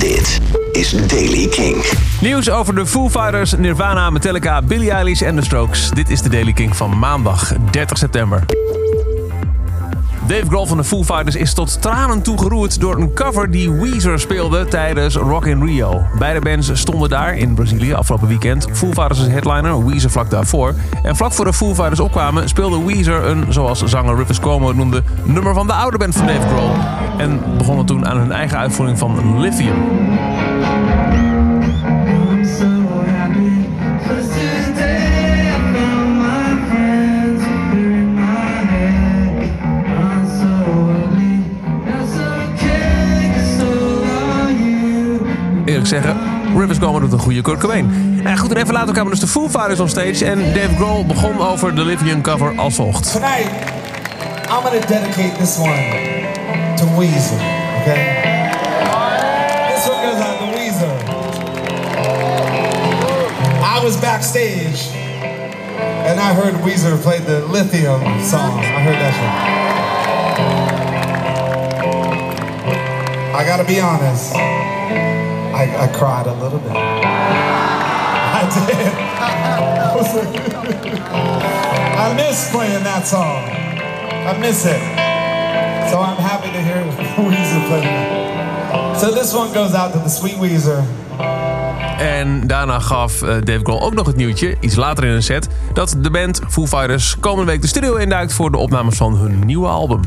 Dit is Daily King. Nieuws over de Foo Fighters, Nirvana, Metallica, Billie Eilish en The Strokes. Dit is de Daily King van maandag 30 september. Dave Grohl van de Foo Fighters is tot tranen toegeroerd door een cover die Weezer speelde tijdens Rock in Rio. Beide bands stonden daar in Brazilië afgelopen weekend. Foo Fighters als headliner, Weezer vlak daarvoor. En vlak voor de Foo Fighters opkwamen speelde Weezer een, zoals zanger Rufus Cuomo noemde, nummer van de oude band van Dave Grohl. En begonnen toen aan hun eigen uitvoering van Lithium. Zeggen, Rivers Cuomo doet een goede Kurt Cobain. Nou goed, en even later kwamen dus de Foo Fighters stage... en Dave Grohl begon over de Lithium cover als volgt. Tonight, I'm gonna dedicate this one to Weezer, okay? This one goes out to Weezer. I was backstage, and I heard Weezer play the Lithium song. I heard that shit. I gotta be honest. I, I cried a little bit. I did. I, miss playing that song. I miss it. So I'm happy to hear Weezer play that. So this one goes out to the sweet Weezer. En daarna gaf eh, Dave Grohl ook nog het nieuwtje, iets later in een set... dat de band Foo Fighters komende week de studio induikt... voor de opnames van hun nieuwe album.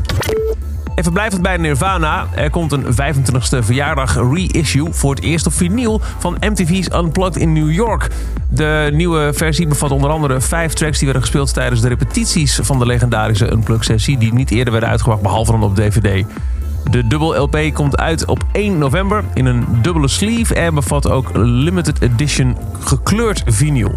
En verblijvend bij Nirvana, er komt een 25e verjaardag reissue voor het eerst op vinyl van MTV's Unplugged in New York. De nieuwe versie bevat onder andere vijf tracks die werden gespeeld tijdens de repetities van de legendarische Unplugged sessie die niet eerder werden uitgebracht behalve dan op DVD. De dubbel LP komt uit op 1 november in een dubbele sleeve en bevat ook limited edition gekleurd vinyl.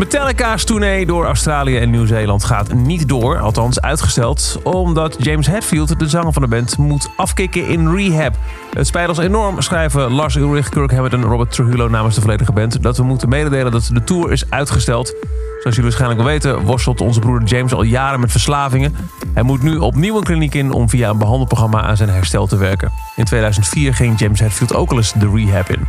Metallica's tournee door Australië en Nieuw-Zeeland gaat niet door, althans uitgesteld, omdat James Hetfield, de zanger van de band, moet afkicken in rehab. Het spijt ons enorm, schrijven Lars Ulrich, Kirk Hammett en Robert Trujillo namens de volledige band, dat we moeten mededelen dat de tour is uitgesteld. Zoals jullie waarschijnlijk wel weten, worstelt onze broer James al jaren met verslavingen. Hij moet nu opnieuw een kliniek in om via een behandelprogramma aan zijn herstel te werken. In 2004 ging James Hetfield ook al eens de rehab in.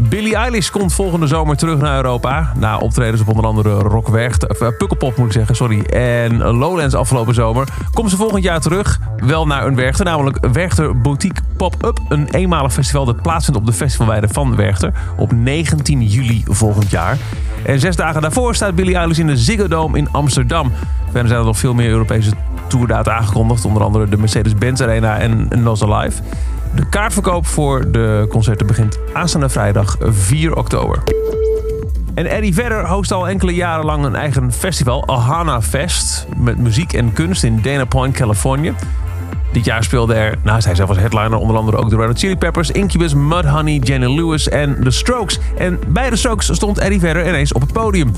Billie Eilish komt volgende zomer terug naar Europa. Na optredens op onder andere Rock Werchter, of, eh, Pukkelpop moet ik zeggen, sorry. En Lowlands afgelopen zomer. Komt ze volgend jaar terug, wel naar een Werchter. Namelijk Werchter Boutique Pop-Up. Een eenmalig festival dat plaatsvindt op de festivalweide van Werchter. Op 19 juli volgend jaar. En zes dagen daarvoor staat Billie Eilish in de Ziggo Dome in Amsterdam. Verder zijn er nog veel meer Europese tourdata aangekondigd. Onder andere de Mercedes-Benz Arena en Nos Alive. De kaartverkoop voor de concerten begint aanstaande vrijdag 4 oktober. En Eddie Vedder host al enkele jaren lang een eigen festival, Ahana Fest, met muziek en kunst in Dana Point, Californië. Dit jaar speelde er, naast hij zelf als headliner, onder andere ook de Red Chili Peppers, Incubus, Mudhoney, Jenny Lewis en The Strokes. En bij The Strokes stond Eddie Vedder ineens op het podium.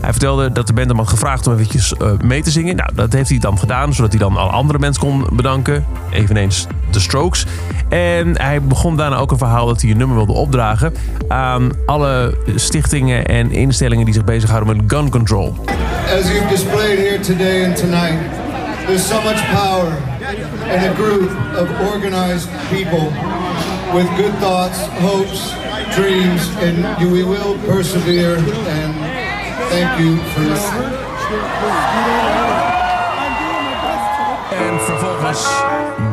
Hij vertelde dat de band hem had gevraagd om eventjes eh, mee te zingen. Nou, dat heeft hij dan gedaan, zodat hij dan alle andere mensen kon bedanken. Eveneens The Strokes. En hij begon daarna ook een verhaal dat hij een nummer wilde opdragen aan alle stichtingen en instellingen die zich bezighouden met gun control. As you've displayed here today and tonight, there's so much power in a group of organized people with good thoughts, hopes, dreams, and we will persevere. And thank you for listening. En vervolgens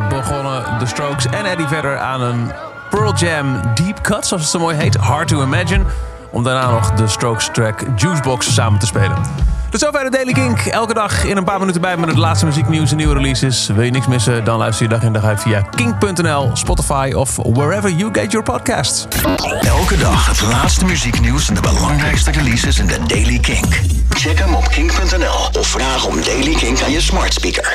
begonnen The Strokes en Eddie verder aan een Pearl Jam Deep Cut, zoals het zo mooi heet, Hard to Imagine. Om daarna nog de Strokes track Juicebox samen te spelen. Tot zover de Daily Kink. Elke dag in een paar minuten bij met het laatste muzieknieuws en nieuwe releases. Wil je niks missen, dan luister je dag in dag uit via kink.nl, Spotify of wherever you get your podcasts. Elke dag het laatste muzieknieuws en de belangrijkste releases in de Daily King. Check hem op kink.nl of vraag om Daily King aan je smart speaker.